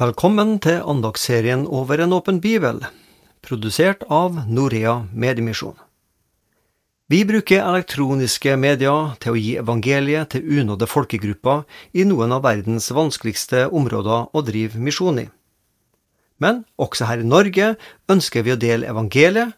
Velkommen til andagsserien Over en åpen bibel, produsert av Norea Mediemisjon. Vi bruker elektroniske medier til å gi evangeliet til unådde folkegrupper i noen av verdens vanskeligste områder å drive misjon i. Men også her i Norge ønsker vi å dele evangeliet,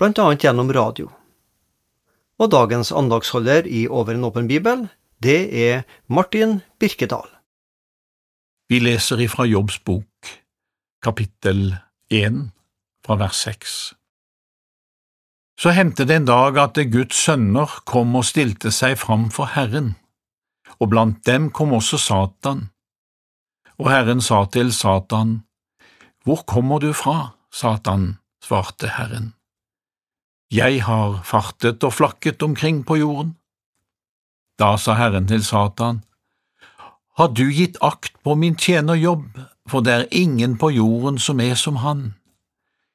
bl.a. gjennom radio. Og dagens andagsholder i Over en åpen bibel, det er Martin Birkedal. Vi leser ifra Jobbs bok, kapittel 1, fra vers 6. Så hendte det en dag at Guds sønner kom og stilte seg fram for Herren, og blant dem kom også Satan. Og Herren sa til Satan, Hvor kommer du fra, Satan? svarte Herren. Jeg har fartet og flakket omkring på jorden. Da sa Herren til Satan, Har du gitt akt på min tjenerjobb, for det er ingen på jorden som er som han,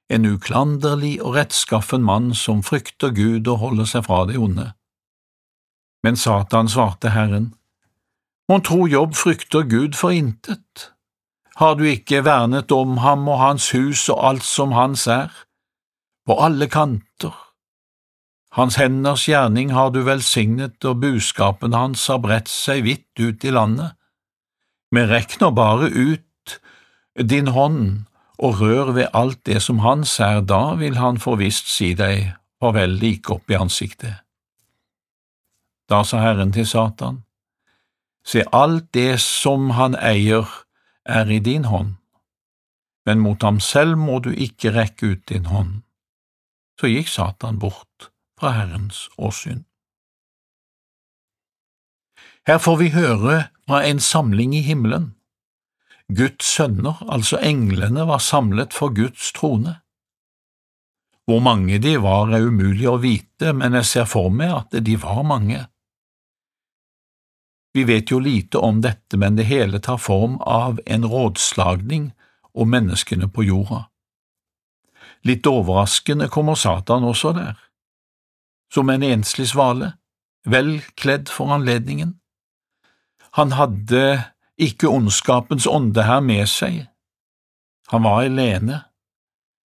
en uklanderlig og rettskaffen mann som frykter Gud og holder seg fra det onde. Men Satan svarte Herren, Mon tro Jobb frykter Gud for intet? Har du ikke vernet om ham og hans hus og alt som hans er? På alle kanter hans henders gjerning har du velsignet, og buskapen hans har bredt seg vidt ut i landet. Men rekner bare ut din hånd og rør ved alt det som hans er, da vil han forvisst si deg farvel like opp i ansiktet. Da sa Herren til Satan, Se, alt det som han eier, er i din hånd, men mot ham selv må du ikke rekke ut din hånd. Så gikk Satan bort fra Herrens åsyn. Her får vi høre fra en samling i himmelen. Guds sønner, altså englene, var samlet for Guds trone. Hvor mange de var er umulig å vite, men jeg ser for meg at de var mange. Vi vet jo lite om dette, men det hele tar form av en rådslagning om menneskene på jorda. Litt overraskende kommer Satan også der som en enslig svale, vel kledd for anledningen. Han hadde ikke ondskapens ånde her med seg. Han var alene,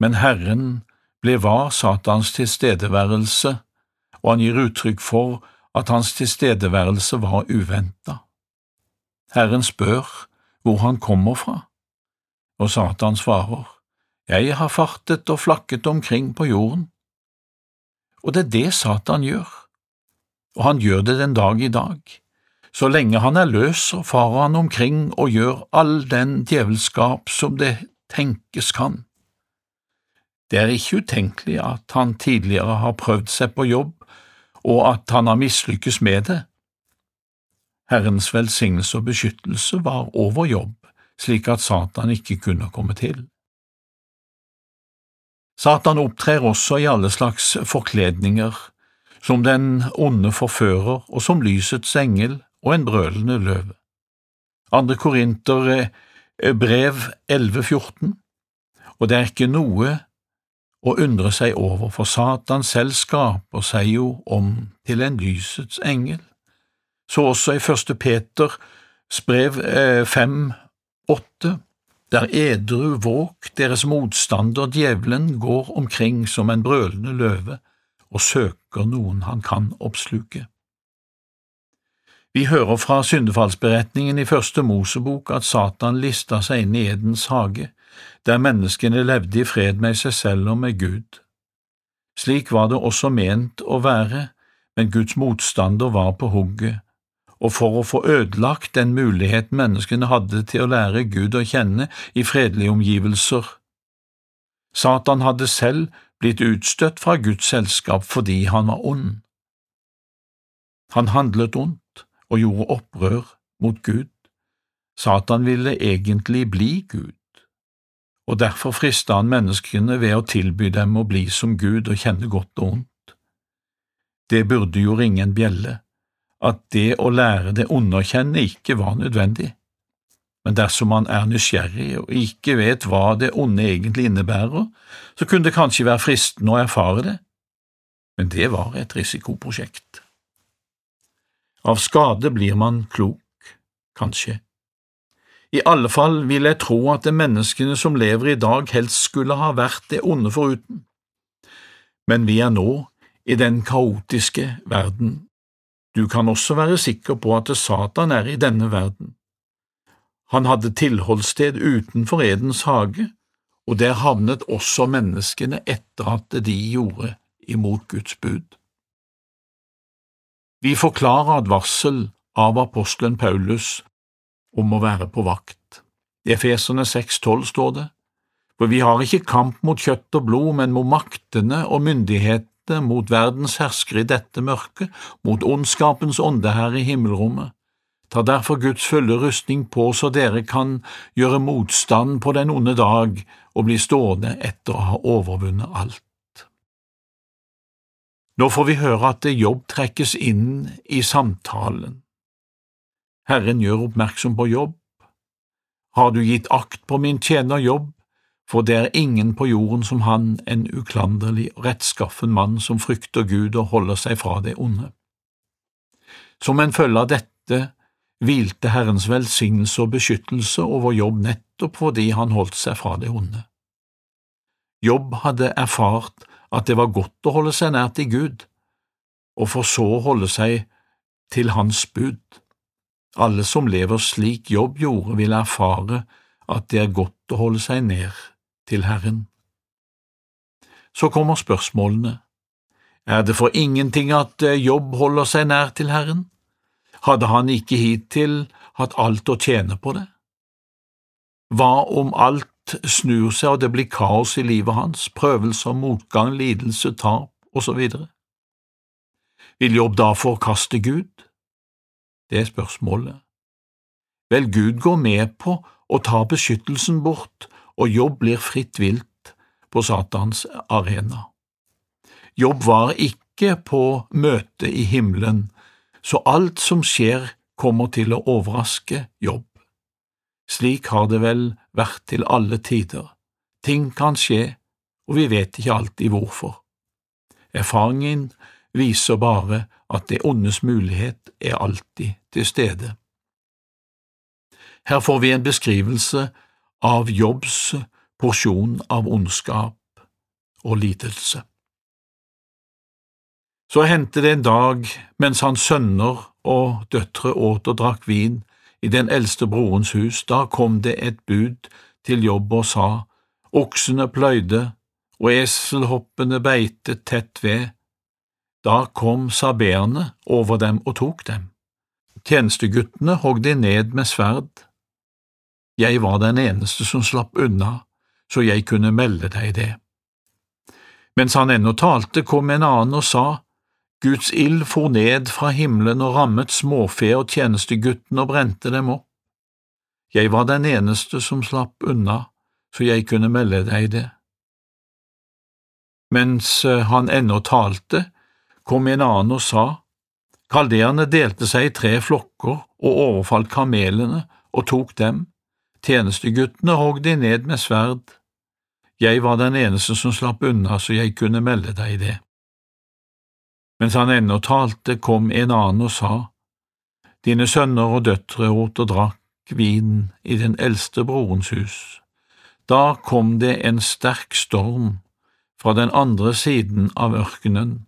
men Herren ble var Satans tilstedeværelse, og han gir uttrykk for at hans tilstedeværelse var uventa. Herren spør hvor han kommer fra, og Satan svarer, Jeg har fartet og flakket omkring på jorden og det er det Satan gjør, og han gjør det den dag i dag. Så lenge han er løs, farer han omkring og gjør all den djevelskap som det tenkes kan. Det er ikke utenkelig at han tidligere har prøvd seg på jobb, og at han har mislykkes med det. Herrens velsignelse og beskyttelse var over jobb, slik at Satan ikke kunne komme til. Satan opptrer også i alle slags forkledninger, som den onde forfører og som lysets engel og en brølende løve. Andre Korinter eh, brev 11,14 Og det er ikke noe å undre seg over, for Satan selv skaper seg jo om til en lysets engel. Så også i første Peters brev 5,8 der edru våk, deres motstander djevelen går omkring som en brølende løve og søker noen han kan oppsluke. Vi hører fra syndefallsberetningen i første Mosebok at Satan lista seg inn i Edens hage, der menneskene levde i fred med seg selv og med Gud. Slik var det også ment å være, men Guds motstander var på hugget og for å få ødelagt den muligheten menneskene hadde til å lære Gud å kjenne i fredelige omgivelser. Satan hadde selv blitt utstøtt fra Guds selskap fordi han var ond. Han handlet ondt og gjorde opprør mot Gud. Satan ville egentlig bli Gud, og derfor frista han menneskene ved å tilby dem å bli som Gud og kjenne godt og ondt. Det burde jo ringe en bjelle at det å lære det underkjenne ikke var nødvendig, men dersom man er nysgjerrig og ikke vet hva det onde egentlig innebærer, så kunne det kanskje være fristende å erfare det, men det var et risikoprosjekt. Av skade blir man klok, kanskje. I alle fall vil jeg tro at de menneskene som lever i dag, helst skulle ha vært det onde foruten. Men vi er nå i den kaotiske verden. Du kan også være sikker på at Satan er i denne verden. Han hadde tilholdssted utenfor Edens hage, og der havnet også menneskene etter at de gjorde imot Guds bud. Vi får klar advarsel av apostelen Paulus om å være på vakt. I Efeserne 6,12 står det, for vi har ikke kamp mot kjøtt og blod, men mot maktene og myndighetene, mot verdens herskere i dette mørket, mot ondskapens ånde her i himmelrommet. Ta derfor Guds fulle rustning på så dere kan gjøre motstand på den onde dag og bli stående etter å ha overvunnet alt. Nå får vi høre at jobb trekkes inn i samtalen. Herren gjør oppmerksom på jobb. Har du gitt akt på min tjener jobb, for det er ingen på jorden som han, en uklanderlig og rettskaffen mann som frykter Gud og holder seg fra det onde. Som en følge av dette hvilte Herrens velsignelse og beskyttelse over jobb nettopp fordi han holdt seg fra det onde. Jobb hadde erfart at det var godt å holde seg nær til Gud, og for så å holde seg til Hans bud. Alle som lever slik Jobb gjorde, vil erfare at det er godt å holde seg nær til Herren. Så kommer spørsmålene. Er det for ingenting at eh, Jobb holder seg nær til Herren? Hadde han ikke hittil hatt alt å tjene på det? Hva om alt snur seg og det blir kaos i livet hans, prøvelser, motgang, lidelse, tap osv. Vil Jobb da forkaste Gud? Det er spørsmålet. Vel, Gud går med på å ta beskyttelsen bort, og Jobb blir fritt vilt på Satans arena. Jobb var ikke på møte i himmelen, så alt som skjer, kommer til å overraske Jobb. Slik har det vel vært til alle tider. Ting kan skje, og vi vet ikke alltid hvorfor. Erfaringen viser bare at det ondes mulighet er alltid til stede. Her får vi en beskrivelse av Jobbs porsjon av ondskap og lidelse. Så hendte det en dag mens hans sønner og døtre åt og drakk vin, i den eldste brorens hus, da kom det et bud til jobb og sa, oksene pløyde og eselhoppene beitet tett ved. Da kom sabeerne over dem og tok dem. Tjenesteguttene hogg de ned med sverd. Jeg var den eneste som slapp unna, så jeg kunne melde deg det. Mens han ennå talte, kom en annen og sa, Guds ild for ned fra himmelen og rammet småfe og tjenesteguttene og brente dem opp. Jeg var den eneste som slapp unna, så jeg kunne melde deg det. Mens eh, han ennå talte, kom en annen og sa, Kaldeerne delte seg i tre flokker og overfalt kamelene og tok dem, tjenesteguttene hogg de ned med sverd. Jeg var den eneste som slapp unna, så jeg kunne melde deg det. Mens han ennå talte, kom en annen og sa, Dine sønner og døtre åt og drakk vin i den eldste brorens hus. Da kom det en sterk storm fra den andre siden av ørkenen.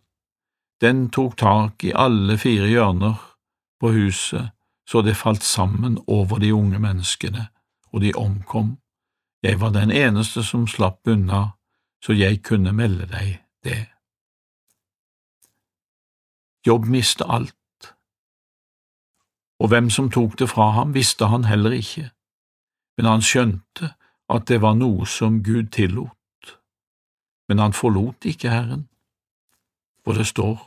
Den tok tak i alle fire hjørner på huset, så det falt sammen over de unge menneskene, og de omkom. Jeg var den eneste som slapp unna, så jeg kunne melde deg det. Jobb mistet alt, og hvem som tok det fra ham, visste han heller ikke, men han skjønte at det var noe som Gud tillot. Men han forlot ikke Herren, for det står,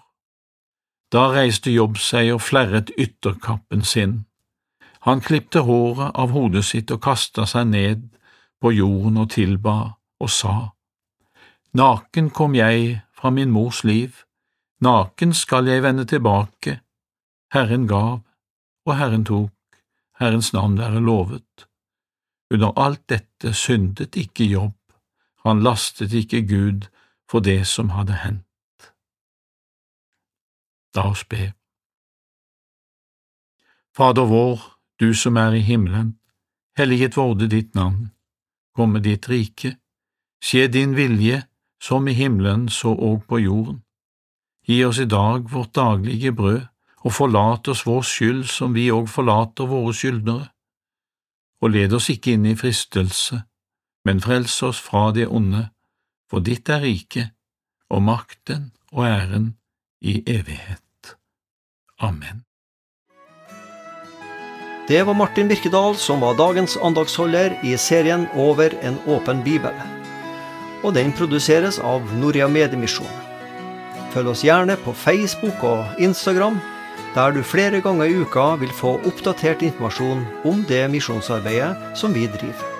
da reiste Jobb seg og flerret ytterkappen sin. Han klipte håret av hodet sitt og kasta seg ned på jorden og tilba og sa, Naken kom jeg fra min mors liv, Naken skal jeg vende tilbake, Herren gav, og Herren tok, Herrens navn være lovet. Under alt dette syndet ikke Jobb, han lastet ikke Gud for det som hadde hendt. La oss be. Fader vår, du som er i himmelen, Helliget vorde ditt navn, komme ditt rike, skje din vilje, som i himmelen så òg på jorden. Gi oss i dag vårt daglige brød, og forlat oss vår skyld som vi òg forlater våre skyldnere. Og led oss ikke inn i fristelse, men frels oss fra det onde, for ditt er riket, og makten og æren i evighet. Amen. Det var Martin Birkedal som var dagens andagsholder i serien Over en åpen bibel. Og den produseres av Norea Mediemisjon. Følg oss gjerne på Facebook og Instagram, der du flere ganger i uka vil få oppdatert informasjon om det misjonsarbeidet som vi driver.